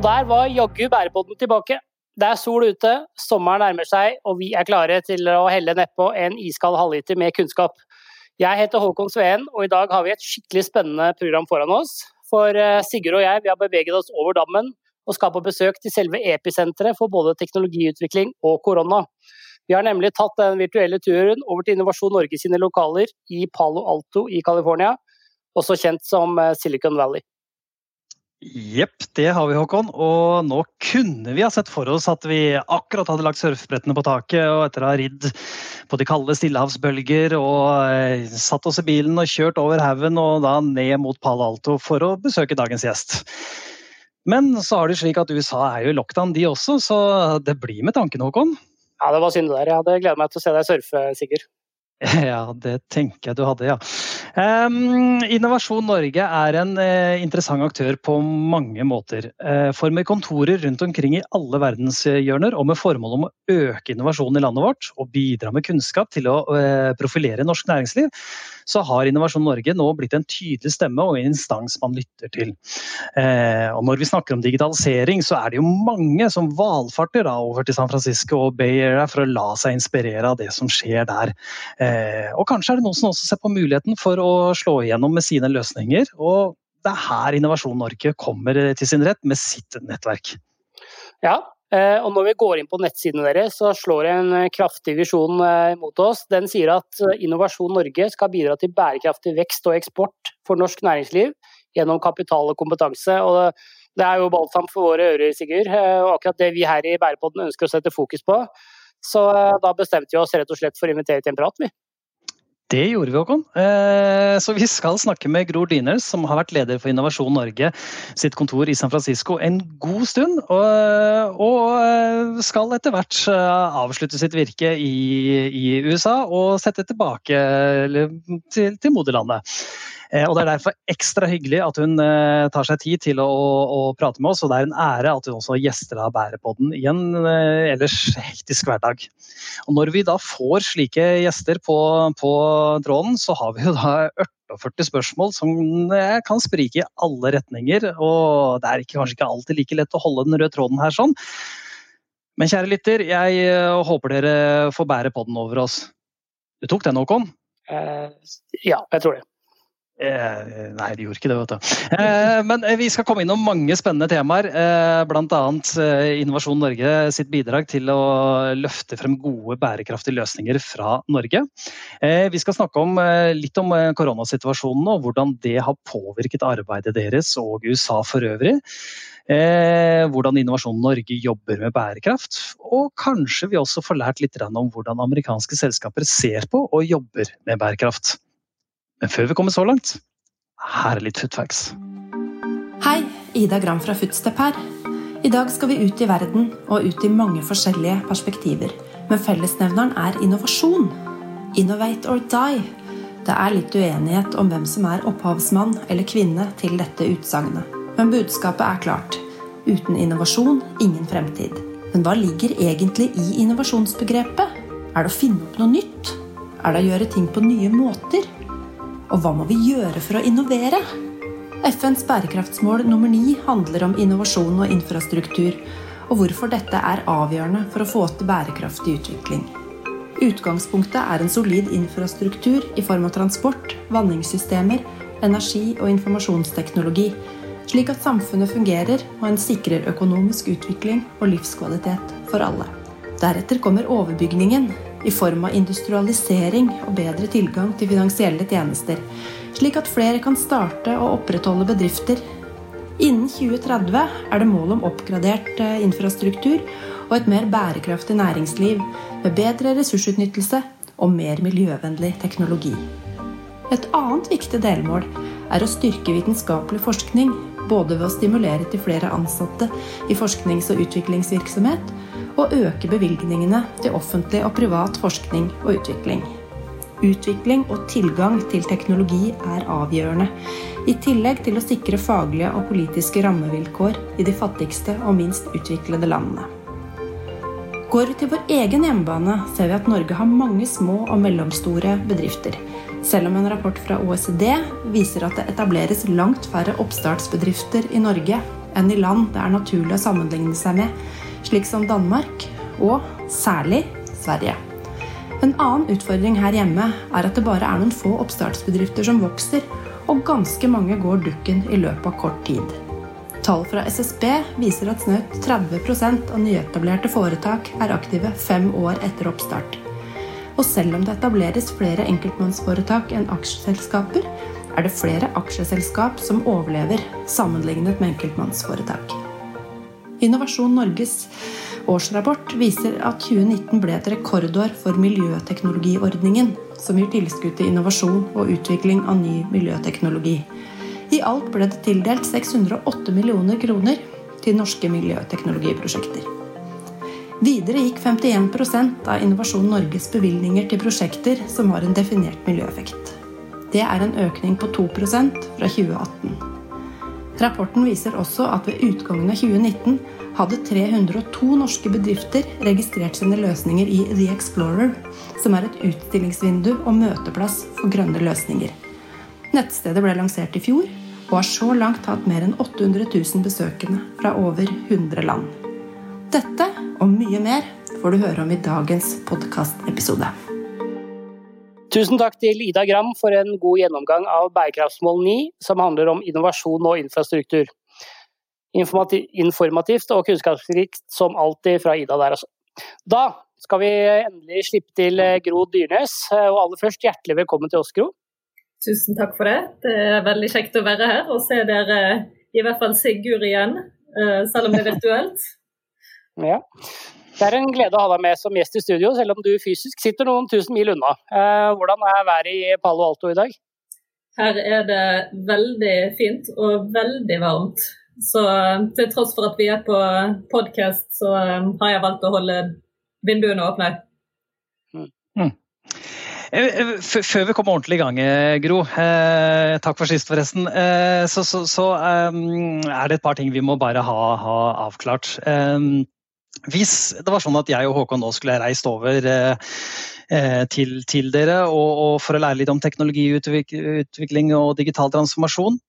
Og der var jaggu bærepodden tilbake. Det er sol ute, sommeren nærmer seg, og vi er klare til å helle nedpå en iskald halvliter med kunnskap. Jeg heter Håkon Sveen, og i dag har vi et skikkelig spennende program foran oss. For eh, Sigurd og jeg vi har beveget oss over dammen og skal på besøk til selve episenteret for både teknologiutvikling og korona. Vi har nemlig tatt den virtuelle turen over til Innovasjon Norge sine lokaler i Palo Alto i California, også kjent som eh, Silicon Valley. Jepp, det har vi, Håkon. Og nå kunne vi ha sett for oss at vi akkurat hadde lagt surfebrettene på taket og etter å ha ridd på de kalde stillehavsbølger og eh, satt oss i bilen og kjørt over haugen og da ned mot Palo Alto for å besøke dagens gjest. Men så har det slik at USA er jo i lockdown, de også, så det blir med tanken, Håkon. Ja, det var synd det der. Jeg hadde gleda meg til å se deg surfe, Sigurd. Ja, det tenker jeg du hadde, ja. Innovasjon Norge er en uh, interessant aktør på mange måter. Uh, for med kontorer rundt omkring i alle verdenshjørner og med formål om å øke innovasjonen i landet vårt og bidra med kunnskap til å uh, profilere norsk næringsliv, så har Innovasjon Norge nå blitt en tydelig stemme og en instans man lytter til. og når vi snakker om digitalisering, så er det jo mange som valfarter da, over til San Francisco og Bay Area for å la seg inspirere av det som skjer der. Og kanskje er det noen som også ser på muligheten for å slå igjennom med sine løsninger. Og det er her Innovasjon Norge kommer til sin rett med sitt nettverk. Ja, eh, og når vi går inn på nettsidene deres, så slår en kraftig visjon eh, mot oss. Den sier at eh, Innovasjon Norge skal bidra til bærekraftig vekst og eksport for norsk næringsliv gjennom kapital og kompetanse. Og det er jo balsam for våre ører, Sigurd. Og akkurat det vi her i Bærepodden ønsker å sette fokus på. Så da bestemte vi oss rett og slett for å invitere til en prat, vi. Det gjorde vi, Håkon. Eh, så vi skal snakke med Gror Dyners, som har vært leder for Innovasjon Norge sitt kontor i San Francisco en god stund. Og eh, skal etter hvert eh, avslutte sitt virke i, USA og sette tilbake til, til moderlandet. Eh, og Det er derfor ekstra hyggelig at hun eh, tar seg tid til å, å, prate med oss. Og det er en ære at hun også gjester av Bærepodden i en eh, ellers hektisk hverdag. Og Når vi da får slike gjester på, på tråden, så har vi jo da 48 spørsmål som kan sprike i alle retninger. Og det er ikke, kanskje ikke alltid like lett å holde den røde tråden her sånn. Men kjære lytter, jeg håper dere får bære podden over oss. Du tok den, Håkon? Uh, ja, jeg tror det. Eh, nei, de gjorde ikke det, vet du. Eh, men eh, vi skal komme innom mange spennende temaer. Bl.a. Innovasjon Norge sitt bidrag til å løfte frem gode, bærekraftige løsninger fra Norge. Vi skal snakke om, litt om koronasituasjonen og hvordan det har påvirket arbeidet deres og USA for øvrig. Hvordan Innovasjon Norge jobber med bærekraft. Og kanskje vi også får lært litt om hvordan amerikanske selskaper ser på og jobber med bærekraft. Men før vi kommer så langt, her er litt footfacts. Hei, Ida Gram fra Footstep her. I dag skal vi ut i verden og ut i mange forskjellige perspektiver. Men fellesnevneren er innovasjon. Innovate or die. Det er litt uenighet om hvem som er opphavsmann eller -kvinne til dette utsagnet. Men budskapet er klart. Uten innovasjon ingen fremtid. Men hva ligger egentlig i innovasjonsbegrepet? Er det å finne opp noe nytt? Er det å gjøre ting på nye måter? Og hva må vi gjøre for å innovere? FNs bærekraftsmål nummer ni handler om innovasjon og infrastruktur, og hvorfor dette er avgjørende for å få til bærekraftig utvikling. Utgangspunktet er en solid infrastruktur i form av transport, vanningssystemer, energi og informasjonsteknologi, slik at samfunnet fungerer og en sikrer økonomisk utvikling og livskvalitet for alle. Deretter kommer overbygningen, i form av industrialisering og bedre tilgang til finansielle tjenester, slik at flere kan starte og opprettholde bedrifter. Innen 2030 er det mål om oppgradert eh, infrastruktur og et mer bærekraftig næringsliv med bedre ressursutnyttelse og mer miljøvennlig teknologi. Et annet viktig delmål er å styrke vitenskapelig forskning, både ved å stimulere til flere ansatte i forsknings- og utviklingsvirksomhet, og øke bevilgningene til offentlig og privat forskning og utvikling. Utvikling og tilgang til teknologi er avgjørende, i tillegg til å sikre faglige og politiske rammevilkår i de fattigste og minst utviklede landene. Går vi til vår egen hjemmebane, ser vi at Norge har mange små og mellomstore bedrifter. Selv om en rapport fra OECD viser at det etableres langt færre oppstartsbedrifter i Norge enn i land det er naturlig å sammenligne seg med, slik som Danmark og særlig Sverige. En annen utfordring her hjemme er at det bare er noen få oppstartsbedrifter som vokser, og ganske mange går dukken i løpet av kort tid. Tall fra SSB viser at snaut 30% av nyetablerte foretak er aktive fem år etter oppstart. Og selv om det etableres flere enkeltmannsforetak enn aksjeselskaper, er det flere aksjeselskap som overlever, sammenlignet med enkeltmannsforetak. Innovasjon Norges årsrapport viser at 2019 ble et rekordår for Miljøteknologiordningen, som gir tilskudd til innovasjon og utvikling av ny miljøteknologi. I alt ble det tildelt 608 millioner kroner til norske miljøteknologiprosjekter. Videre gikk 51% av Innovasjon Norges bevilgninger til prosjekter som har en definert miljøeffekt. Det er en økning på 2% fra 2018. Rapporten viser også at ved utgangen av 2019 hadde 302 norske bedrifter registrert sine løsninger i The Explorer, som er et utstillingsvindu og møteplass for grønne løsninger. Nettstedet ble lansert i fjor og har så langt hatt mer enn 800 000 besøkende fra over 100 land. Dette og mye mer får du høre om i dagens podkastepisode. Tusen takk til Ida Gram for en god gjennomgang av bærekraftsmål 9, som handler om innovasjon og infrastruktur informativt og kunnskapsrikt som alltid fra Ida der, altså. Da skal vi endelig slippe til eh, Gro Dyrnes. Eh, og aller først, hjertelig velkommen til oss, Gro. Tusen takk for det. Det er veldig kjekt å være her og se dere, i hvert fall Sigurd igjen, eh, selv om det er virtuelt. Ja. Det er en glede å ha deg med som gjest i studio, selv om du fysisk sitter noen tusen mil unna. Hvordan er været i Palo Alto i dag? Her er det veldig fint og veldig varmt. Så eh, til tross for at vi er på podkast, så eh, har jeg valgt å holde vinduene åpne. Mm. mm. Eh, før vi kommer ordentlig i gang, Gro, eh, takk for sist forresten, eh, så, så, så eh, er det et par ting vi må bare ha, ha avklart. Hvis det var sånn at jeg og Håkon nå skulle reist over til, til, dere og, og for å lære litt om teknologiutvikling og digital transformasjon,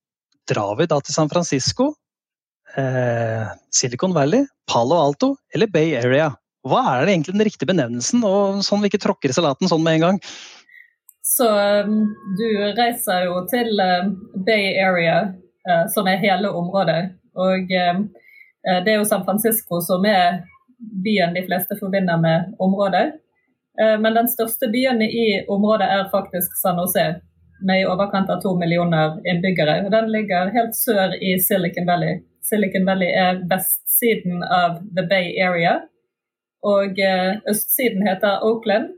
drar vi da til San Francisco eh, Silicon Valley, Palo Alto eller Bay Area? Hva er det egentlig den riktige benevnelsen, og sånn vi ikke tråkker i salaten sånn med en gang? Så um, du reiser jo til uh, Bay Area, som er hele området. Og det er jo San Francisco som er byen de fleste forbinder med området. Uh, men den største byen i området er faktisk San Jose, med i overkant av to millioner innbyggere. Den ligger helt sør i Silicon Valley. Silicon Valley er vestsiden av The Bay Area. Og eh, østsiden heter Oakland.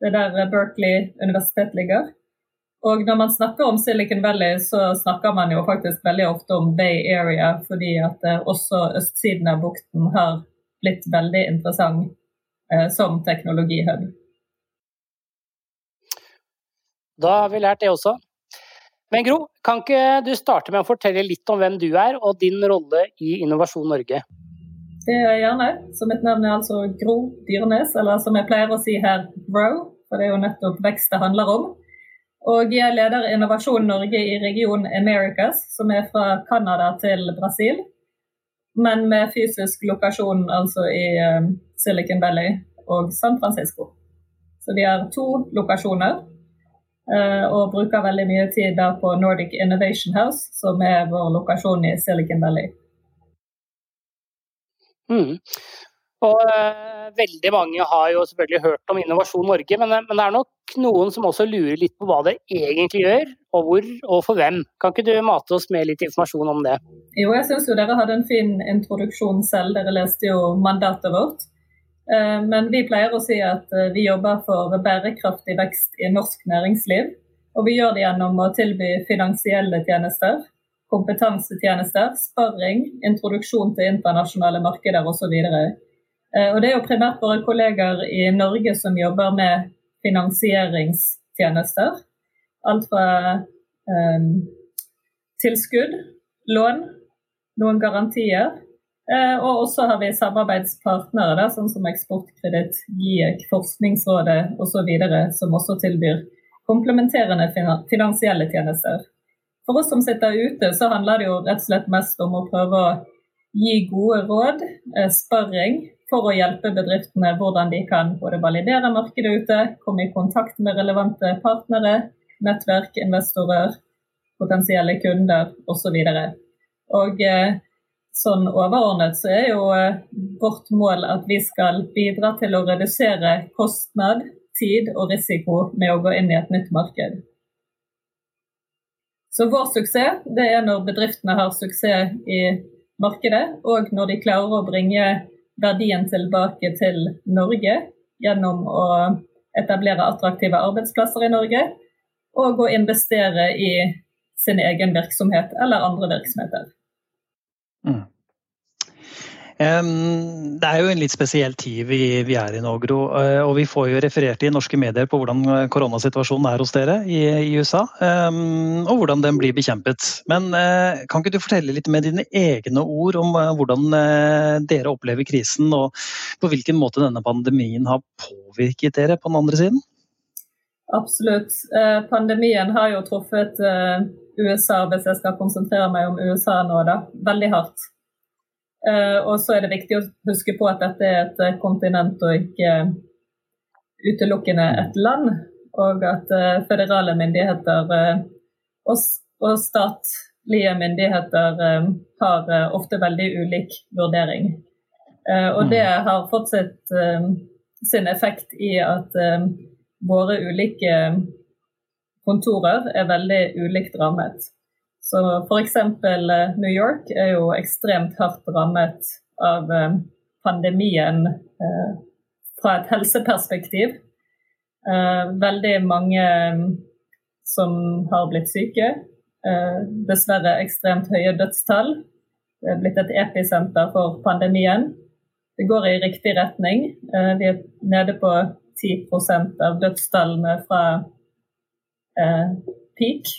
Det er der Berkeley universitet ligger. Og når man snakker om Silicon Valley, så snakker man jo faktisk veldig ofte om Bay Area, fordi at eh, også østsiden av bukten har blitt veldig interessant eh, som teknologihub. Da har vi lært det også. Men Gro, kan ikke du starte med å fortelle litt om hvem du er og din rolle i Innovasjon Norge? Det gjør jeg gjerne. Så mitt navn er altså Gro Dyrnes, eller som jeg pleier å si her, Grow. For det er jo nettopp vekst det handler om. Og jeg leder Innovasjon Norge i region Americas, som er fra Canada til Brasil. Men med fysisk lokasjon altså i um, Silicon Valley og San Francisco. Så vi har to lokasjoner. Eh, og bruker veldig mye tid der på Nordic Innovation House, som er vår lokasjon i Silicon Valley. Mm. Og uh, Veldig mange har jo selvfølgelig hørt om Innovasjon Norge, men, men, det er nok noen som også lurer litt på hva det egentlig gjør, og hvor og for hvem. Kan ikke du mate oss med litt informasjon om det? Jo, jeg syns jo dere hadde en fin introduksjon selv. Dere leste jo mandatet vårt. Eh, men vi pleier å si at eh, vi jobber for bærekraftig vekst i norsk næringsliv. Og vi gjør det gjennom å tilby finansielle tjenester, kompetansetjenester, sparring, introduksjon til internasjonale markeder osv. Eh, og det er jo primært våre kolleger i Norge som jobber med finansieringstjenester. Alt fra um, tilskudd, lån, noen garantier Eh, og også har vi samarbeidspartnere, da, sånn som Eksportkreditt, GIEK, Forskningsrådet osv., som også tilbyr komplementerende finansielle tjenester. For oss som sitter ute, så handler det jo rett og slett mest om å prøve å gi gode råd, sparring, for å hjelpe bedriftene hvordan de kan både validere markedet ute, komme i kontakt med relevante partnere, nettverk, investorer, potensielle kunder osv. Og eh, sånn overordnet så er jo eh, vårt mål at vi skal bidra til å redusere kostnad, tid og risiko med å gå inn i et nytt marked. Så vår suksess det er når bedriftene har suksess i markedet, og når de klarer å bringe verdien tilbake til Norge gjennom å etablere attraktive arbeidsplasser i Norge, og å investere i sin egen virksomhet eller andre virksomheter. Mm. Det er jo en litt spesiell tid vi, vi, er i nå, Gro. Eh, og vi får jo referert i norske medier på hvordan eh, koronasituasjonen er hos dere i, i USA. Og hvordan den blir bekjempet. Men eh, kan ikke du fortelle litt med dine egne ord om hvordan dere opplever krisen, og på hvilken måte denne pandemien har påvirket dere på den andre siden? Absolutt. Pandemien har jo truffet USA, hvis jeg skal konsentrere meg om USA nå, da, veldig hardt. Eh, og så er det viktig å huske på at dette er et eh, kontinent og ikke utelukkende et land. Og at eh, føderale myndigheter og statlige myndigheter har ofte veldig ulik vurdering. Og det mm. har fått sitt, sin effekt i at våre ulike kontorer er veldig ulikt rammet. Så f.eks. Eh, New York er jo ekstremt hardt rammet av eh, pandemien eh, fra et helseperspektiv. Veldig mange som har blitt syke. Dessverre ekstremt høye dødstall. Det er blitt et episenter for pandemien. Det går i riktig retning. Vi er nede på 10% av dødstallene fra peak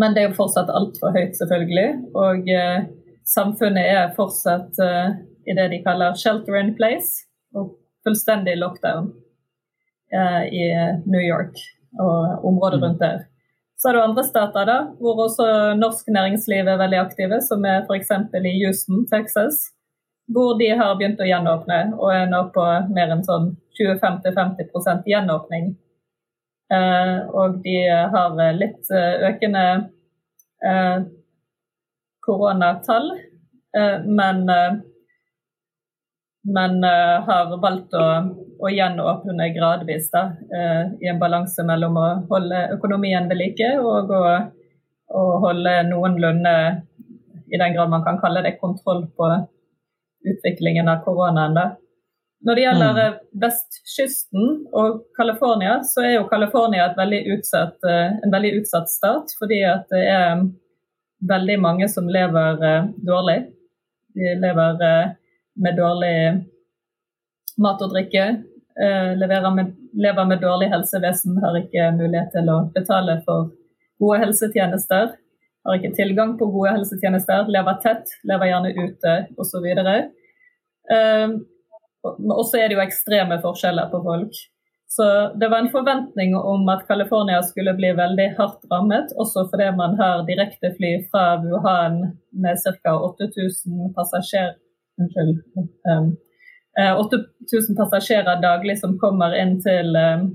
men det er jo fortsatt altfor høyt, selvfølgelig. Og eh, samfunnet er fortsatt eh, i det de kaller 'shelter in place', og fullstendig lockdown eh, i New York og området mm. rundt der. Så er det andre stater da, hvor også norsk næringsliv er veldig aktive, som er f.eks. i Houston, Texas. Hvor de har begynt å gjenåpne og er nå på mer enn sånn 20-50 gjenåpning Eh, og de har litt eh, økende eh, koronatall, men, men har valgt å, å gjenåpne gradvis da, i en balanse mellom å holde økonomien ved like og å, å holde noenlunde, i den grad man kan kalle det, kontroll på utviklingen av koronaen. da. Når det gjelder mm. Eh, vestkysten og California, så er jo California eh, en veldig utsatt stat. Fordi at det er veldig mange som lever eh, dårlig. De lever med dårlig mat og drikke. Med, lever med dårlig helsevesen, har ikke mulighet til å betale for gode helsetjenester. Har ikke tilgang på gode helsetjenester, lever tett, lever gjerne ute osv. Og så er det jo ekstreme forskjeller på folk. Så det var en forventning om at California skulle bli veldig hardt rammet, også fordi man har direktefly fra Wuhan med ca. 8000 passasjerer. Um, 8000 passasjerer daglig som kommer inn til um,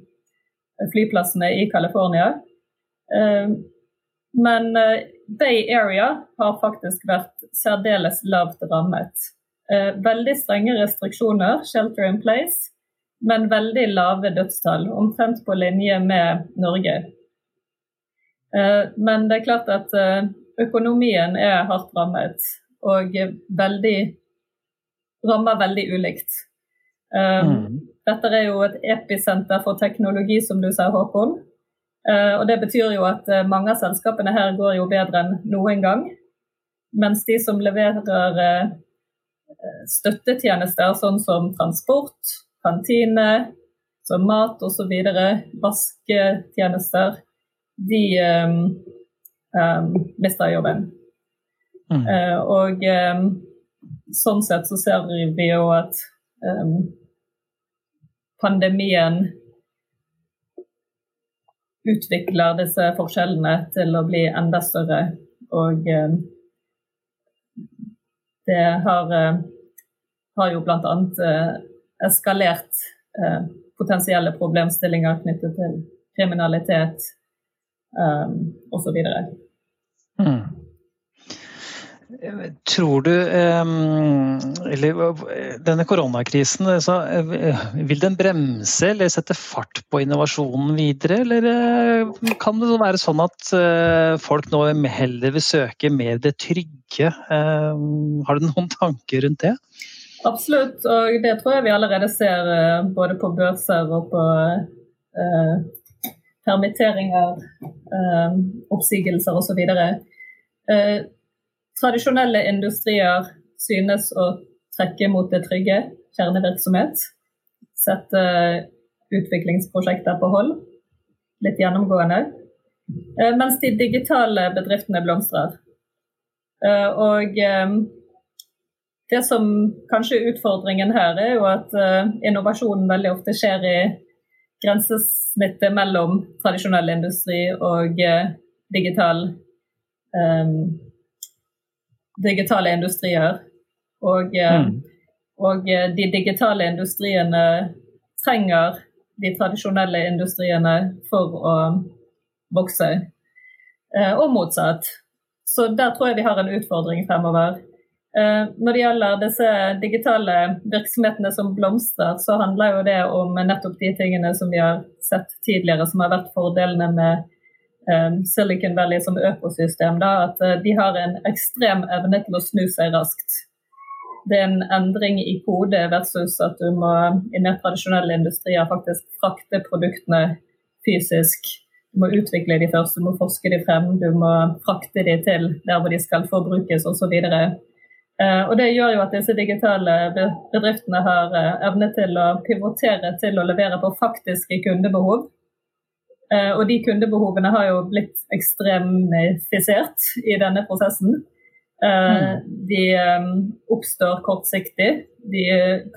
flyplassene i California. Um, men uh, Bay Area har faktisk vært særdeles lavt rammet. Eh, veldig strenge restriksjoner, shelter in place, men veldig lave dødstall. Omtrent på linje med Norge. Eh, men det er klart at eh, økonomien er hardt rammet, og veldig, rammer veldig ulikt. Mm. Dette er jo et episenter for teknologi, som du sa, Håkon. Og Det betyr jo at mange av selskapene her går jo bedre enn noen gang. Mens de som leverer støttetjenester sånn som transport, kantine, som mat osv., vasketjenester, de um, um, mister jobben. Mm. Uh, og um, sånn sett så ser vi jo at pandemien utvikler disse forskjellene til å bli enda større. Og det har, har jo bl.a. eskalert potensielle problemstillinger knyttet til kriminalitet eh, osv. Mm. Tror du eller, Denne koronakrisen, vil den bremse eller sette fart på innovasjonen videre? Eller eh, kan det være sånn at eh, folk nå heller vil søke mer det trygge? Har du noen tanker rundt det? Absolutt, og det tror jeg vi allerede ser eh, både på børser og på eh, permitteringer, eh, oppsigelser osv. Eh, tradisjonelle industrier synes å trekke mot det trygge, kjernevirksomhet. Sette utviklingsprosjekter på hold, litt gjennomgående. Eh, mens de digitale bedriftene blomstrer. Eh, og eh, det som kanskje er utfordringen her, er jo at innovasjonen veldig ofte skjer i grensesnittet mellom tradisjonell industri og digital um, digitale industrier. Og, eh, mm. og, eh, de digitale industriene trenger de tradisjonelle industriene for å vokse, eh, og motsatt. Så der tror jeg vi har en utfordring fremover. Når det gjelder disse digitale virksomhetene som blomstrer, så handler jo det om nettopp de tingene som vi har sett tidligere, som har vært fordelene med Um, Silicon Valley som økosystem, da, at uh, de har en ekstrem evne til å snu seg raskt. Det er en endring i kode versus at du må i mer tradisjonelle industrier faktisk frakte produktene fysisk. Du må utvikle de først, du må forske de frem, du må frakte de til der hvor de skal forbrukes osv. Uh, og det gjør jo at disse digitale bedriftene har uh, evne til å pivotere til å levere på faktiske kundebehov Eh, og de kundebehovene har jo blitt ekstremifisert i denne prosessen. Eh, mm. De eh, oppstår kortsiktig. De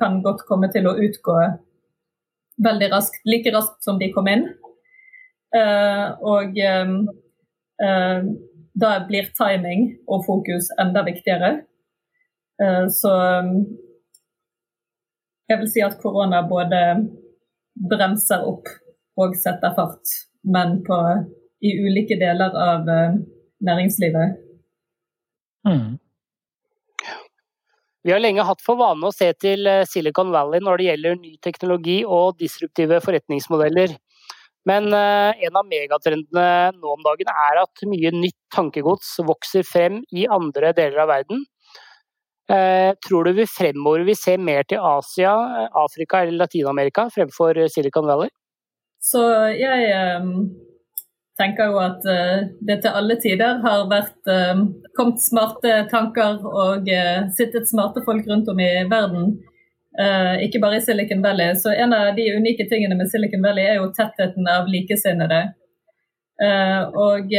kan godt komme til å utgå veldig raskt, like raskt som de kom inn. Og da blir timing og fokus enda viktigere. Så jeg vil si at korona både bremser opp og setter fart, men på, i ulike deler av uh, næringslivet. Mm. Vi har lenge hatt for vane å se til eh, Silicon Valley når det gjelder ny teknologi og disruptive forretningsmodeller. Men eh, en av megatrendene nå om dagen er at mye nytt tankegods vokser frem i andre deler av verden. Tror du vi fremover vil se mer til Asia, Afrika eller Latin-Amerika fremfor Silicon Valley? Så jeg um, tenker jo at det til alle tider har vært kommet smarte tanker og sittet smarte folk rundt om i verden. Ikke bare i Silicon Valley. Så en av de unike tingene med Silicon Valley er jo tettheten av likesinnede. og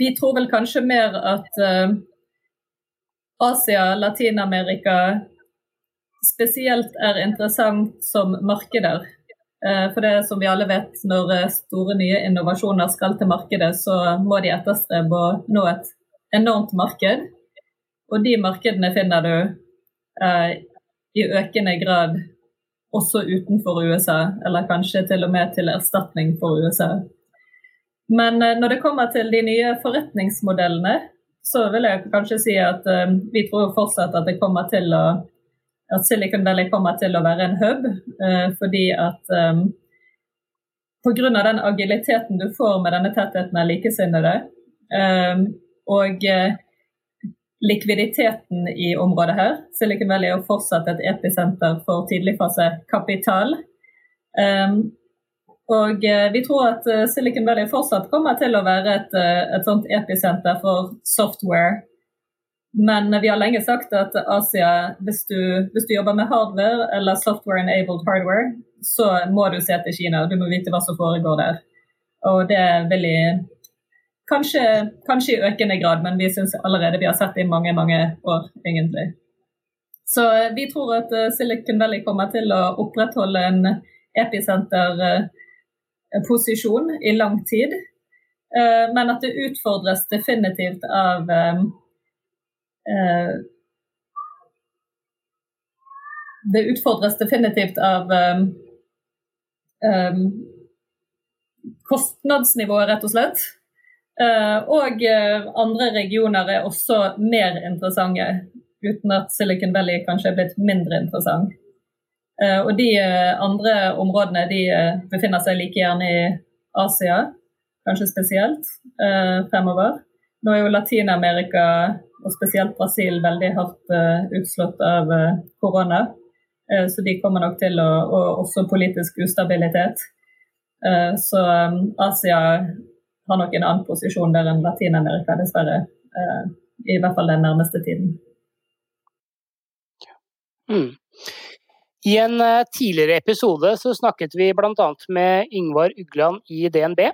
vi tror vel kanskje mer at Asia, Latin-Amerika spesielt er interessant som markeder. Eh, for det som vi alle vet, når eh, store nye innovasjoner skal til markedet, så må de etterstrebe å nå et enormt marked. Og de markedene finner du eh, i økende grad også utenfor USA, eller kanskje til og med til erstatning for USA. Men eh, når det kommer til de nye forretningsmodellene, så vil jeg kanskje si at eh, vi tror fortsatt at å at Silicon Valley kommer til å være en hub. uh, fordi at um, Pga. den agiliteten du får med denne tettheten av likesinnede, um, og uh, likviditeten i området her Silicon Valley er fortsatt et episenter for tidligfasekapital. Um, og uh, vi tror at uh, Silicon Valley fortsatt kommer til å være et, et sånt episenter for software men vi har lenge sagt at Asia, hvis du, hvis du, jobber med hardware eller software enabled hardware, så må du se til Kina. Du må vite hva som foregår der. Og det vil i kanskje, kanskje i økende grad, men vi syns allerede vi har sett det i mange, mange år, egentlig. Så vi tror at eh, Silicon Valley kommer til å opprettholde en episenterposisjon i lang tid. Eh, men at det utfordres definitivt av eh, Det utfordres definitivt av kostnadsnivået, rett og slett. Og andre regioner er også mer interessante, uten at Silicon Valley kanskje er blitt mindre interessant. Uh, og de andre områdene de befinner seg like gjerne i Asia, kanskje spesielt, fremover. Nå er jo Latin-Amerika, og spesielt Brasil, veldig hardt utslått av korona. så de kommer nok til å Og også politisk ustabilitet. Eh, så Asia har nok en annen posisjon der enn Latin-Amerika, dessverre. Eh, I hvert fall den nærmeste tiden. Mm. I en eh, tidligere episode så snakket vi bl.a. med Yngvar Ugland i DNB.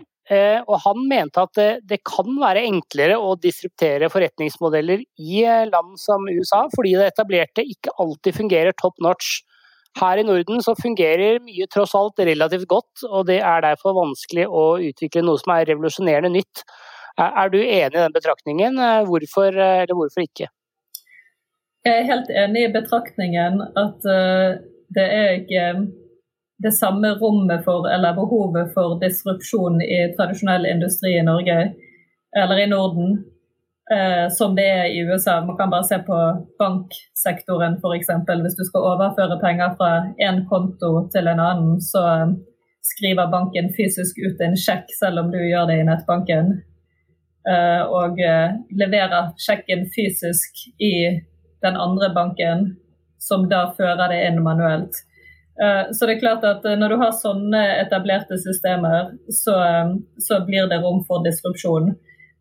Og han mente at det, det, kan være enklere å disruptere forretningsmodeller i land som USA, fordi det etablerte ikke alltid fungerer top notch. Her i Norden så fungerer mye tross alt relativt godt, og det er derfor vanskelig å utvikle noe som er revolusjonerende nytt. Er du enig i den betraktningen? Hvorfor eller hvorfor ikke? Jeg er helt enig i betraktningen at eh, det er ikke det samme rommet for, eller behovet for disrupsjon i tradisjonell industri i Norge eller i Norden eh, som det er i USA. Man kan bare se på banksektoren f.eks. Hvis du skal overføre penger fra én konto til en annen, så skriver banken fysisk ut en sjekk selv om du gjør det i nettbanken. Eh, og eh, leverer sjekken fysisk i den andre banken, som da fører det inn manuelt. Eh, så det er klart at Når du har sånne etablerte systemer, så, så blir det rom for disrupsjon.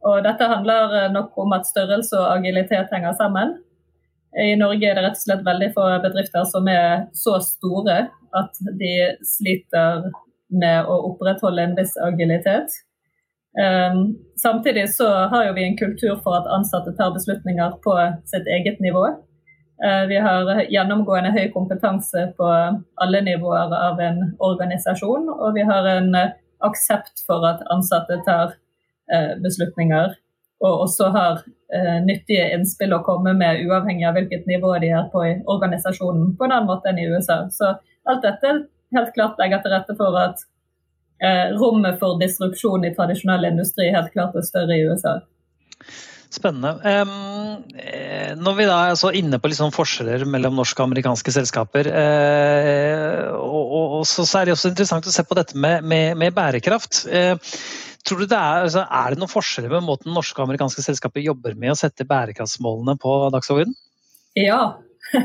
Og dette handler eh, nok om at størrelse og agilitet henger sammen. I Norge er det rett og slett veldig få bedrifter som er så store at de sliter med å opprettholde en viss agilitet. Samtidig så har jo vi en kultur for at ansatte tar beslutninger på sitt eget nivå. Uh, vi har gjennomgående høy kompetanse på alle nivåer av en organisasjon, og vi har en aksept for at ansatte tar Eh, beslutninger. Og også har eh, nyttige innspill å komme med, uavhengig av hvilket nivå de er på i organisasjonen, på en annen måte enn i USA. Så alt dette helt klart legger til rette for at eh, rommet for disrupsjon i tradisjonell industri helt klart er større i USA. Spennende. Um, når vi da er så inne på liksom forskjeller mellom norske og amerikanske selskaper, uh, og, så er det også interessant å se på dette med, med, med bærekraft. Uh, Tror du det er, altså, er det noen forskjeller med måten norske og amerikanske selskaper jobber med å sette bærekraftsmålene på dagsordenen? Ja.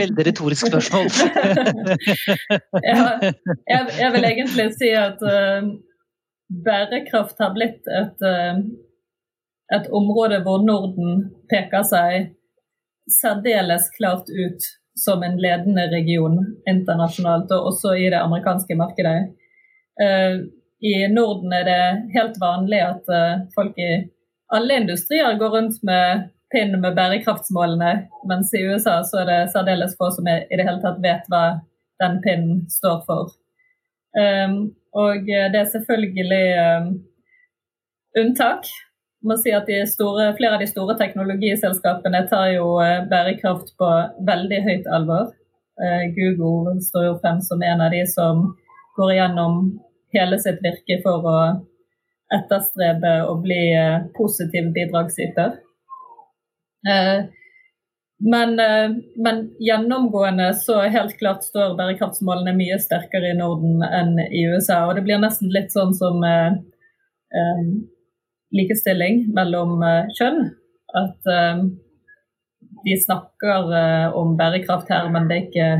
Veldig retorisk spørsmål. ja, jeg, jeg, vil egentlig si at uh, bærekraft har blitt et, uh, et område hvor Norden peker seg særdeles klart ut som en ledende region internasjonalt, og også i det amerikanske markedet. Uh, i Norden er det helt vanlig at uh, folk i alle industrier går rundt med pinn med bærekraftsmålene, mens i USA så er det særdeles få som i det hele tatt vet hva den pinnen står for. Um, og det er selvfølgelig um, unntak. Må si at store, Flere av de store teknologiselskapene tar jo uh, bærekraft på veldig høyt alvor. Uh, Google står jo frem som en av de som går igjennom hele sitt virke for å etterstrebe å bli eh, positiv bidragsyter. Eh, men, eh, men, gjennomgående så helt klart står bærekraftsmålene mye sterkere i Norden enn i USA. Og det blir nesten litt sånn som eh, likestilling mellom kjønn. At eh, de snakker om bærekraft her, men det er ikke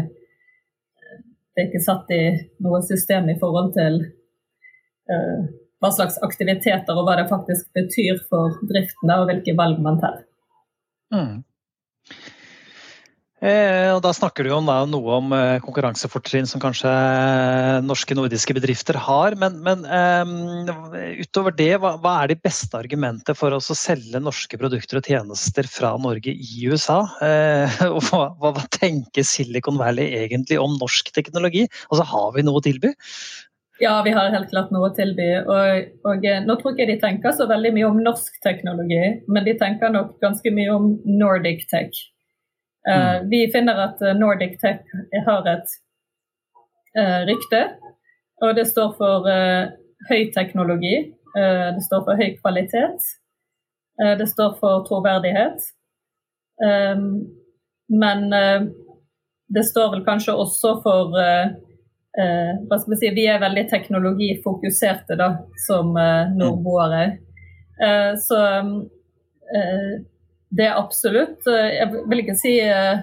det er ikke satt i noe system i forhold til hva slags aktiviteter og hva det faktisk betyr for driften og hvilke valg man tar. Mm. Eh, og da snakker du jo noe om eh, konkurransefortrinn som kanskje norske nordiske bedrifter har. Men, men um, utover det, hva, hva, er de beste argumentene for å selge norske produkter og tjenester fra Norge i USA? Uh, og hva, hva, tenker Silicon Valley egentlig om norsk teknologi? Altså, Har vi noe å tilby? Ja, vi har helt klart noe å tilby. Og, og, eh, nå tror ikke de tenker så veldig mye om norsk teknologi, men de tenker nok ganske mye om Nordic tech. Uh, vi finner at Nordic tech har et uh, rykte, og det står for høy teknologi. det står for høy kvalitet. det står for troverdighet. Men det står vel kanskje også for eh, hva skal vi si, Vi er veldig teknologifokuserte da, som eh, nordboere. Eh, så eh, det er absolutt eh, Jeg vil ikke si eh,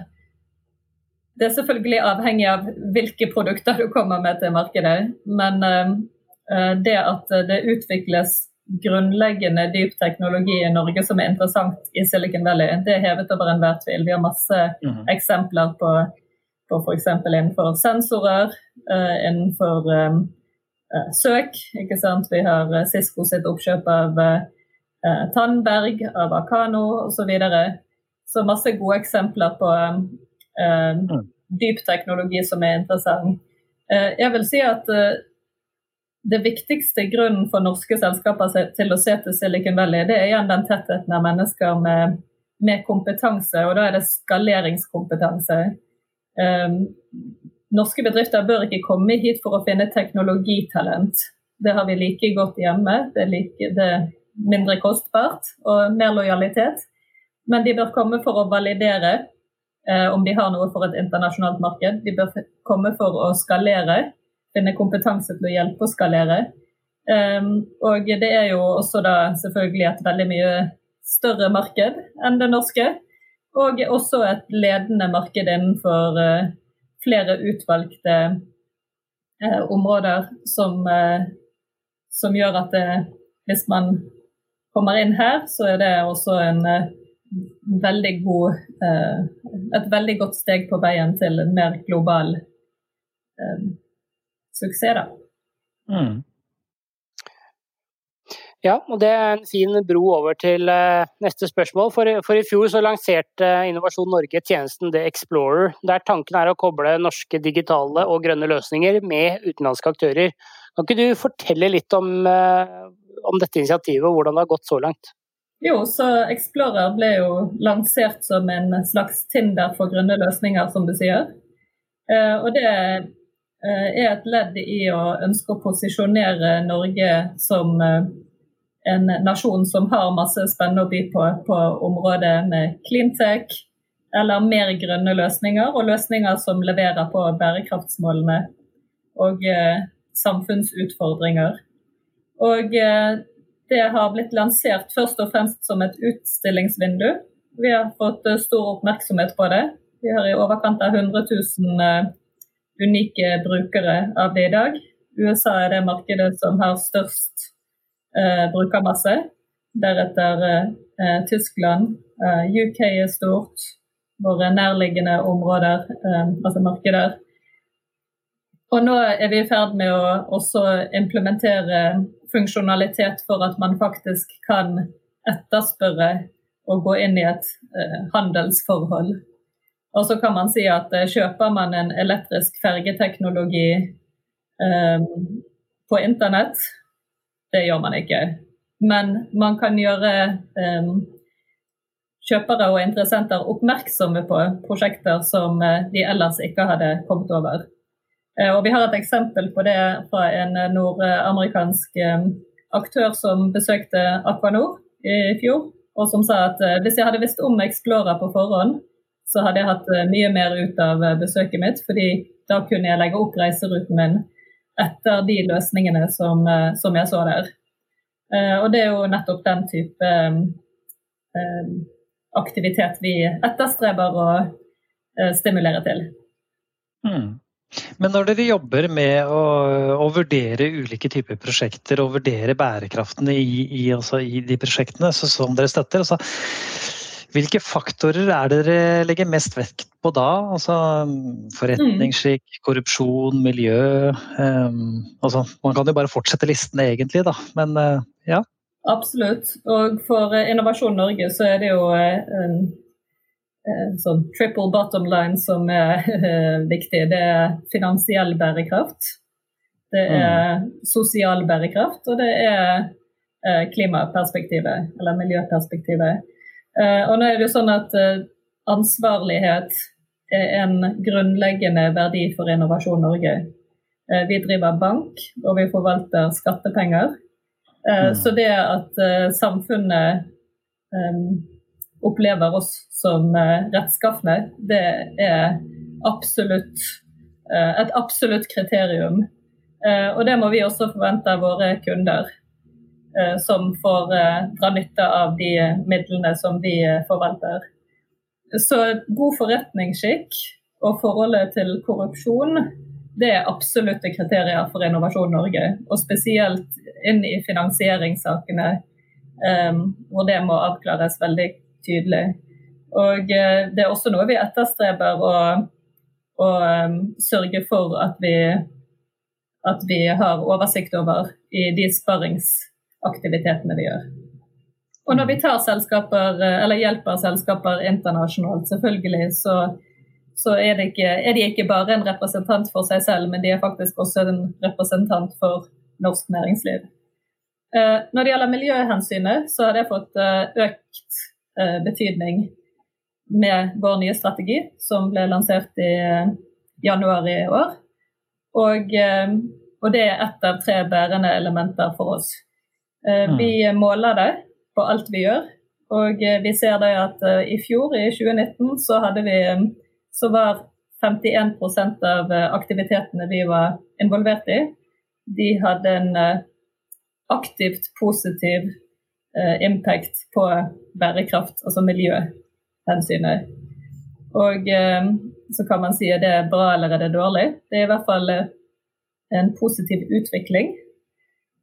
Det er selvfølgelig avhengig av hvilke produkter du kommer med til markedet. Men det at det utvikles grunnleggende dyp teknologi i Norge som er interessant i Silicon Valley, det er hevet over enhver tvil. Vi har masse mm. eksempler på på f.eks. innenfor sensorer, innenfor søk. ikke sant? Vi har Cisco sitt oppkjøp av uh, Tandberg, av Akano osv. Så, videre. så masse gode eksempler på eh, dyp teknologi som er interessant. jeg vil si at det viktigste grunnen for norske selskaper til å se til Silicon Valley, det er igjen den tettheten av mennesker med, med kompetanse, og da er det skaleringskompetanse. Eh, norske bedrifter bør ikke komme hit for å finne teknologitalent. Det har vi like godt hjemme. Det like, det mindre kostbart og mer lojalitet. Men de bør komme for å validere eh, om de har noe for et internasjonalt marked. De bør komme for å skalere, finne kompetanse til å hjelpe å skalere. Um, og det er jo også da selvfølgelig et veldig mye større marked enn det norske. Og også et ledende marked innenfor uh, flere utvalgte uh, områder som, uh, som, gjør at det, hvis man kommer inn her, så er det også en veldig god, et veldig godt steg på veien til en mer global suksess. Da. Mm. Ja, og det er en fin bro over til neste spørsmål. For, for, i fjor så lanserte Innovasjon Norge tjenesten The Explorer, der tanken er å koble norske digitale og grønne løsninger med utenlandske aktører. Kan ikke du fortelle litt om, om dette initiativet og hvordan det har gått så langt? Jo, så Explorer ble jo lansert som en slags Tinder for grønne løsninger, som du sier. Uh, og det er et ledd i å ønske å posisjonere Norge som en nasjon som har masse spennende å by på på området med cleantech, eller mer grønne løsninger, og løsninger som leverer på bærekraftsmålene og eh, samfunnsutfordringer. Og eh, det har blitt lansert først og fremst som et utstillingsvindu. Vi har fått eh, stor oppmerksomhet på det. Vi har i overkant av 100 000 eh, unike brukere av det i dag. USA er det markedet som har størst eh, brukermasse. Deretter eh, Tyskland. Eh, UK er stort. Våre nærliggende områder, altså markeder. Og nå er vi i ferd med å også implementere funksjonalitet for at man faktisk kan etterspørre og gå inn i et eh, handelsforhold. Og så kan man si at eh, kjøper man en elektrisk fergeteknologi eh, på internett, det gjør man ikke. Men man kan gjøre um, kjøpere og interessenter oppmerksomme på prosjekter som uh, de ellers ikke hadde kommet over. Uh, og Vi har et eksempel på det fra en nordamerikansk um, aktør som besøkte Aquanor i fjor, og som sa at hvis jeg hadde visst om Explorer på forhånd, så hadde jeg hatt mye mer ut av besøket mitt, fordi da kunne jeg legge opp reiseruten min etter de løsningene som, eh, som jeg så der. Eh, og det er jo nettopp den type eh, aktivitet vi etterstreber å stimulere til. Mm. Men når dere jobber med å, å, vurdere ulike typer prosjekter og vurdere bærekraften i, i, altså i de prosjektene som dere støtter, altså, hvilke faktorer er det dere legger mest vekt på da? Altså forretningsskikk, mm. korrupsjon, miljø um, altså, Man kan jo bare fortsette listene egentlig, da. Men uh, ja. Absolutt. Og for eh, Innovasjon Norge så er det jo en sånn triple bottom line som er viktig. Det er finansiell bærekraft. Det er mm. sosial bærekraft, og det er eh, klimaperspektivet, eller miljøperspektivet. Eh, og nå er det jo sånn at eh, ansvarlighet er en grunnleggende verdi for Innovasjon Norge. Eh, vi driver bank, og vi forvalter skattepenger. Eh, mm. Så det at eh, samfunnet opplever oss som rettskafne, det er absolutt et absolutt kriterium. Og det må vi også forvente av våre kunder. Eh, som får eh, dra nytte av de midlene som vi forventer. Så god forretningsskikk og forholdet til korrupsjon det er absolutte kriterier for Innovasjon Norge. Og spesielt inn i finansieringssakene, hvor det må avklares veldig tydelig. Og det er også noe vi etterstreber å, å sørge for at vi, at vi har oversikt over i de sparringsaktivitetene vi gjør. Og når vi tar selskaper, eh, eller hjelper selskaper internasjonalt, selvfølgelig, så, så er, ikke, er, de ikke bare en representant for seg selv, men de er faktisk også en representant for norsk næringsliv. Eh, når det gjelder miljøhensynet, så har det fått eh, økt betydning med vår nye strategi, som ble lansert i januar i år. Og, og det er ett av tre bærende elementer for oss. Eh, mm. Vi måler det på alt vi gjør. Og eh, vi ser det at eh, i fjor, i 2019, så, vi, så var 51% av aktivitetene vi var involvert i, de hadde en aktivt positiv impact på bærekraft, altså miljøhensynet. Og så kan man si at det er bra eller er det dårlig. Det er i hvert fall en positiv utvikling.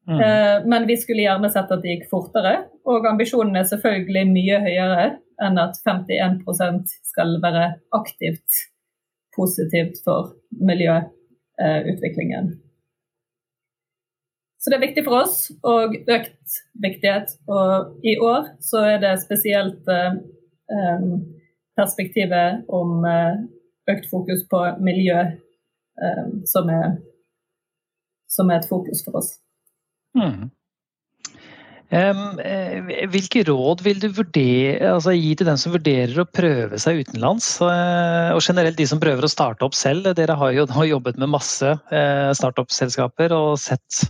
Mm. Eh, men vi skulle gjerne sett at det gikk fortere. Og ambisjonen er selvfølgelig mye høyere enn at 51% skal være aktivt positivt for miljøutviklingen. Så det er viktig for oss, og økt viktighet. Og i år så er det spesielt eh, perspektivet om eh, økt fokus på miljø eh, som, er, som er et fokus for oss. Mm. Um, hvilke råd vil du vurdere, altså, gi til den som vurderer å prøve seg utenlands? Uh, og generelt de som prøver å starte opp selv. Dere har jo jobbet med masse uh, startup-selskaper og sett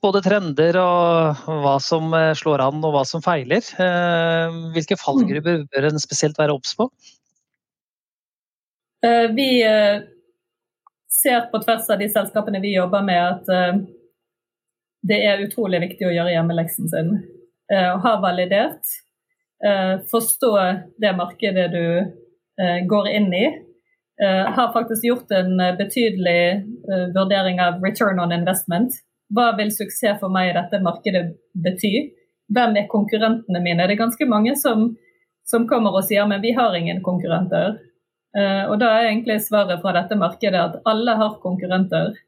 både trender og hva som slår an og hva som feiler. Hvilke fallgrupper bør en spesielt være obs på? vi ser på tvers av de selskapene vi jobber med at det er utrolig viktig å gjøre hjemmeleksen sin. Uh, ha validert. Uh, forstå det markedet du uh, går inn i. har faktisk gjort en betydelig vurdering av return on investment. Hva vil suksess for meg i dette markedet bety? Hvem er konkurrentene mine? Det er ganske mange som, som kommer og sier men vi har ingen konkurrenter. og da er egentlig svaret fra dette markedet at alle har konkurrenter.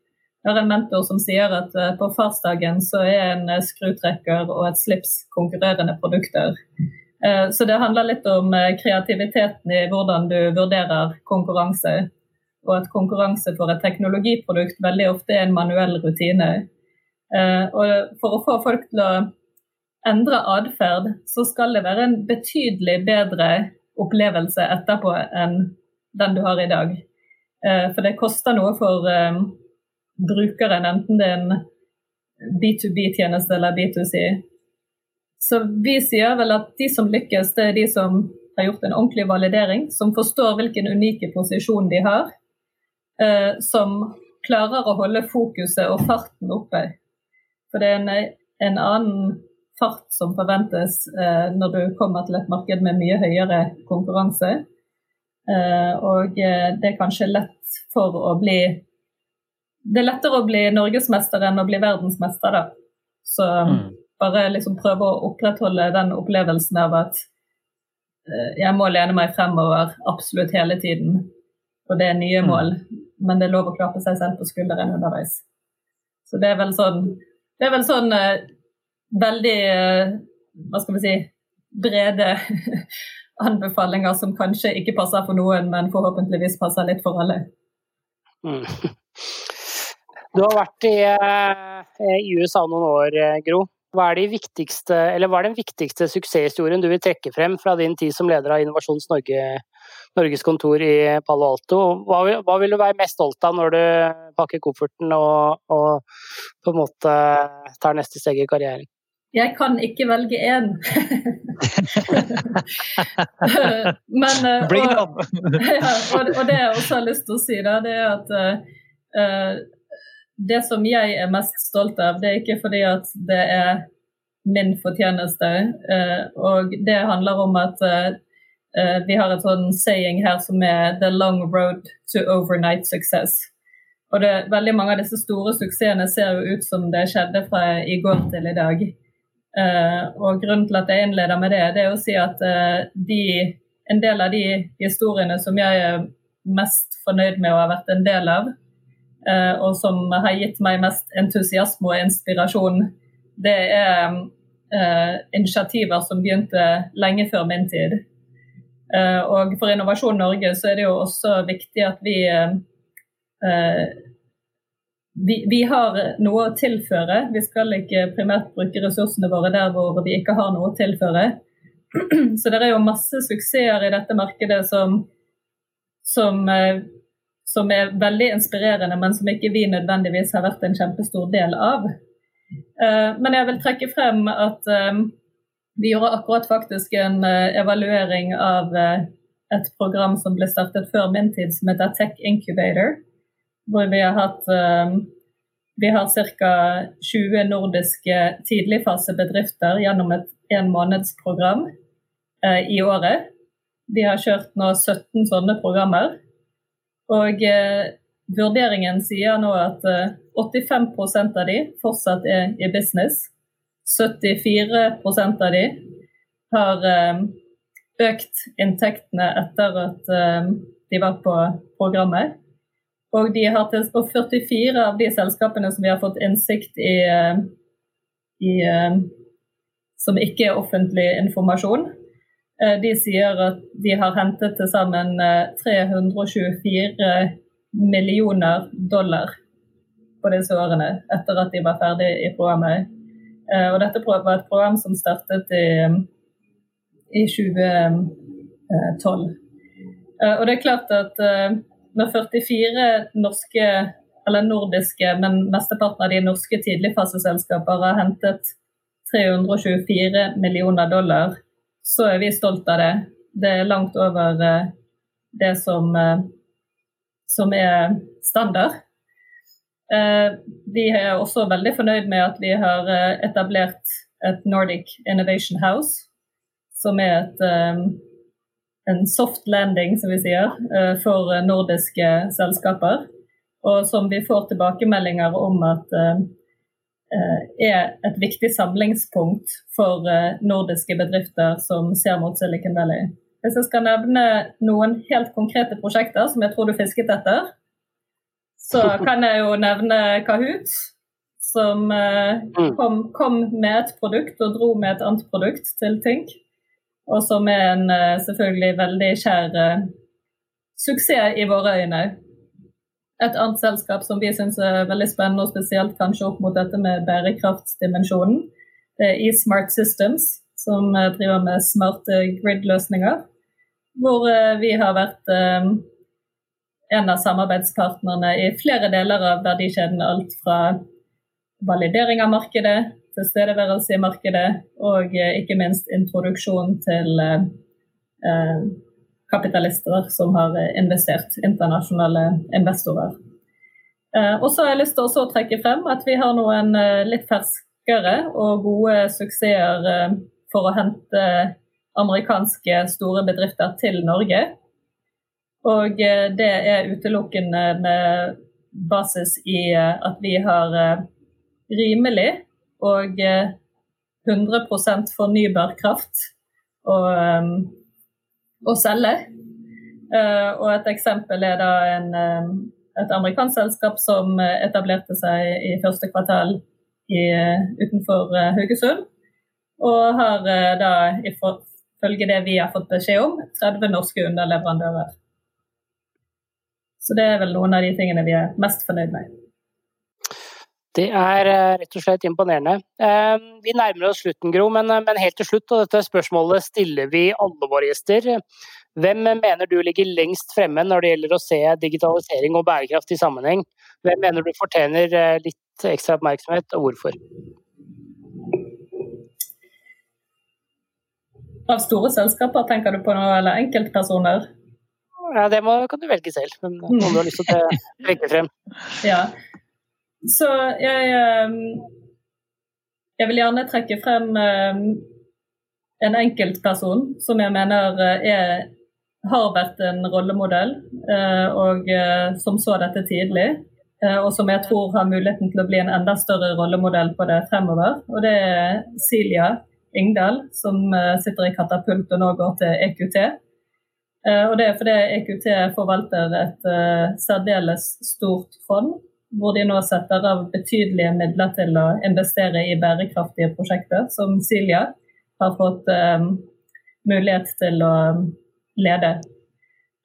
Jeg har en mentor som sier at eh, på farsdagen så er en eh, skrutrekker og et slips konkurrerende produkter. Eh, så det handler litt om kreativiteten i hvordan du vurderer konkurranse. Og at konkurranse for et teknologiprodukt veldig ofte er en manuell rutine. Og for å få folk til å endre atferd, så skal det være en betydelig bedre opplevelse etterpå enn den du har i dag. For det koster noe for brukeren, enten det er en B2B-tjeneste eller B2C. Så vi sier vel at de som lykkes, det er de som har gjort en ordentlig validering, som forstår hvilken unike posisjon de har, eh, som klarer å holde fokuset og farten oppe. For det er en, en annen fart som forventes eh, når du kommer til et marked med mye høyere konkurranse. Eh, og eh, det er kanskje lett for å bli det er lettere å bli norgesmester enn å bli verdensmester, da. Så mm. bare liksom prøve å opprettholde den opplevelsen av at uh, jeg må lene meg fremover absolutt hele tiden. Og det er nye mm. mål, men det er lov å klappe seg selv på skulderen underveis. Så det er vel sånn Det er vel sånn uh, veldig uh, Hva skal vi si brede anbefalinger som kanskje ikke passer for noen, men forhåpentligvis passer litt for alle. Mm. Du har vært i, i USA noen år, Gro. Hva er, hva er, den viktigste suksesshistorien du vil trekke frem fra din tid som leder av Innovasjons Norge, Norges kontor i Palo Alto? Hva, hva, vil du være mest stolt av når du pakker kofferten og, og på en måte tar neste steg i karrieren? Jeg kan ikke velge én. Men uh, og, og, det jeg også har lyst til å si, da, det er at det som jeg er mest stolt av, det er ikke fordi at det er min fortjeneste. Eh, og det handler om at eh, eh, vi har et sånn saying her som er 'the long road to overnight success'. Og det, veldig mange av disse store suksessene ser jo ut som det skjedde fra i går til i dag. og grunnen til at jeg innleder med det, det er å si at de, en del av de historiene som jeg er mest fornøyd med å ha vært en del av, og som har gitt meg mest entusiasme og inspirasjon, det er uh, initiativer som begynte lenge før min tid. Uh, og for Innovasjon Norge så er det jo også viktig at vi, vi vi, har noe å tilføre. Vi skal ikke primært bruke ressursene våre der hvor vi ikke har noe å tilføre. Så det er jo masse suksesser i dette markedet som, som som er veldig inspirerende, men som ikke vi nødvendigvis har vært en kjempestor del av. Eh, men jeg vil trekke frem at eh, vi gjorde akkurat faktisk en eh, evaluering av et program som ble startet før min tid, som heter Tech Incubator. Hvor vi har hatt vi har ca. 20 nordiske tidligfasebedrifter gjennom et enmånedsprogram i året. Vi har kjørt nå 17 sånne programmer. Og eh, vurderingen sier nå at eh, 85% av de fortsatt er i business. 74% av de har eh, økt inntektene etter at eh, de var på programmet. Og, har og 44 av de selskapene som vi har fått innsikt i, eh, i eh, som ikke er offentlig informasjon, de sier at de har hentet til sammen 324 eh, millioner dollar på disse årene etter at de var ferdig i programmet. Eh, og dette var et program som startet i, i 2012. Og det er klart at når 44 norske, eller nordiske, men mesteparten av de norske tidligfaseselskaper har hentet 324 millioner dollar så er vi stolt av det. Det er langt over eh, det som, eh, som er standard. Eh, vi er også veldig fornøyd med at vi har etablert et Nordic Innovation House, som er et, en soft landing, som vi sier, for nordiske selskaper. Og som vi får tilbakemeldinger om at er et viktig samlingspunkt for eh, nordiske bedrifter som ser mot Silicon Valley. Hvis jeg skal nevne noen helt konkrete prosjekter som jeg tror du fisket etter, så kan jeg jo nevne Kahoot, som eh, mm. kom, kom med et produkt og dro med et annet produkt til Tink. Og som er en selvfølgelig veldig kjær suksess i våre øyne. Et annet selskap som vi syns er veldig spennende, og spesielt kanskje opp mot dette med bærekraftsdimensjonen, det er eSmart Systems, som eh, driver med smarte grid-løsninger. Hvor eh, vi har vært eh, en av samarbeidspartnerne i flere deler av verdikjeden. Alt fra validering av markedet, tilstedeværelse i markedet og ikke minst introduksjon til kapitalister som har investert, internasjonale investorer. Eh, og så har jeg lyst til å trekke frem at vi har noen eh, litt ferskere og gode suksesser eh, for å hente amerikanske store bedrifter til Norge. Og det er utelukkende med basis i at vi har rimelig og 100% fornybar kraft å, å selge. Uh, og et eksempel er da en, um, et amerikansk selskap som etablerte seg i første kvartal i, utenfor Haugesund. Og har da, ifølge det vi har fått beskjed om, 30 norske underleverandører. Så det er vel noen av de tingene vi er mest fornøyd med. Det er eh, rett og slett imponerende. Eh, vi nærmer oss slutten, Gro, men, eh, men helt til slutt, og dette spørsmålet stiller vi alle våre gjester. Hvem mener du ligger lengst fremme når det gjelder å se digitalisering og bærekraft i sammenheng? Hvem mener du fortjener litt ekstra oppmerksomhet, og hvorfor? Av store selskaper tenker du på noe, eller enkeltpersoner? Ja, Det må, kan du velge selv, men om du har lyst til å trekke frem. Ja, så jeg ehm, Jeg vil gjerne trekke frem ehm, en enkeltperson som jeg mener eh, er, har vært en rollemodell, eh, og eh, som så dette tidlig. Og som jeg tror har muligheten til å bli en enda større rollemodell på det fremover. Og det er Silja Ingdal, som sitter i Katapult og nå går til EQT. Og det er fordi EQT forvalter et særdeles stort fond hvor de nå setter av betydelige midler til å investere i bærekraftige prosjekter, som Silja har fått um, mulighet til å lede.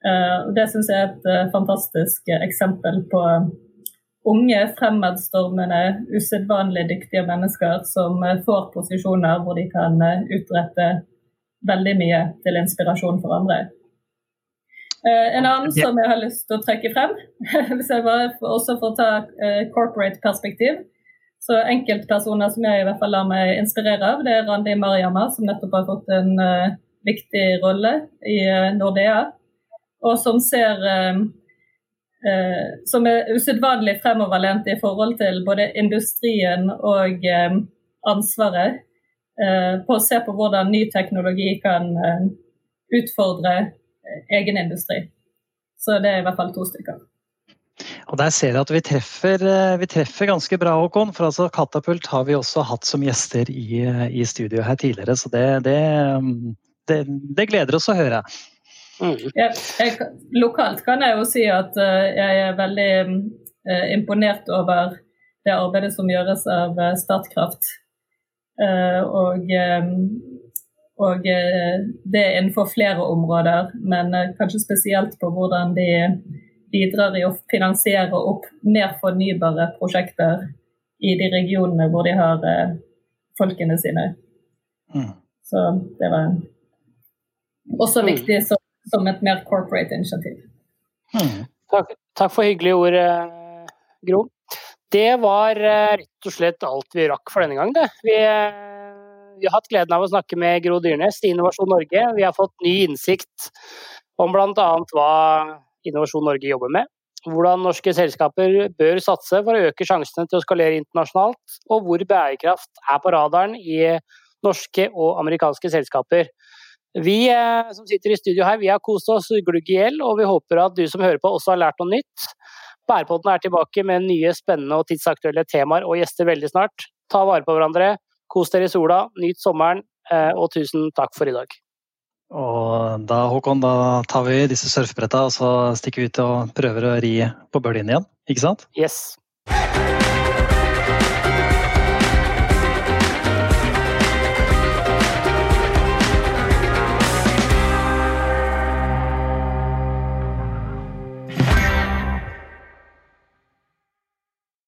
Uh, det syns jeg er et uh, fantastisk eksempel på unge, fremadstormende, usedvanlig dyktige mennesker som uh, får posisjoner hvor de kan utrette veldig mye til inspirasjon for andre. Eh, en annen som jeg har lyst til å trekke frem, hvis jeg bare også får ta uh, corporate perspektiv, så enkeltpersoner som jeg i hvert fall lar meg inspirere av, det er Randi Mariama, som nettopp har fått en uh, viktig rolle i Nordea, og som ser Som er usedvanlig fremoverlent i forhold til både industrien og ansvaret på å se på hvordan ny teknologi kan utfordre egen industri. Så det er i hvert fall to stykker. Og Der ser jeg at vi treffer, eh, vi treffer ganske bra, Håkon. For altså Katapult har vi også hatt som gjester i, i studio her tidligere. Så det, det, det, det gleder oss å høre. Mm. Jeg, jeg, lokalt kan jeg jo si at uh, jeg er veldig imponert over det arbeidet som gjøres av Statkraft. og og eh, det er innenfor flere områder, men eh, kanskje spesielt på hvordan de bidrar i å finansiere opp mer fornybare prosjekter i de regionene hvor de har eh, folkene sine. Mm. Så det var også mm. viktig som, som, et mer corporate initiativ. Mm. Takk, takk, for hyggelige ord, Gro. Det var rett og slett alt vi rakk for denne gang. Det. Vi vi har hatt gleden av å snakke med Gro Dyrnes i Innovasjon Norge. Vi har fått ny innsikt om bl.a. hva Innovasjon Norge jobber med. Hvordan norske selskaper bør satse for å øke sjansene til å skalere internasjonalt, og hvor bærekraft er på radaren i norske og amerikanske selskaper. Vi eh, som sitter i studio her, vi har kost oss glugg i hjel, og vi håper at du som hører på også har lært noe nytt. Bærepodden er tilbake med nye spennende og tidsaktuelle temaer og gjester veldig snart. Ta vare på hverandre, Kos dere i sola, nyt sommeren, eh, og tusen takk for i dag. Og da, Håkon, da tar vi disse surfebretta og så stikker vi ut og prøver å ri på bølgen igjen, ikke sant? Yes.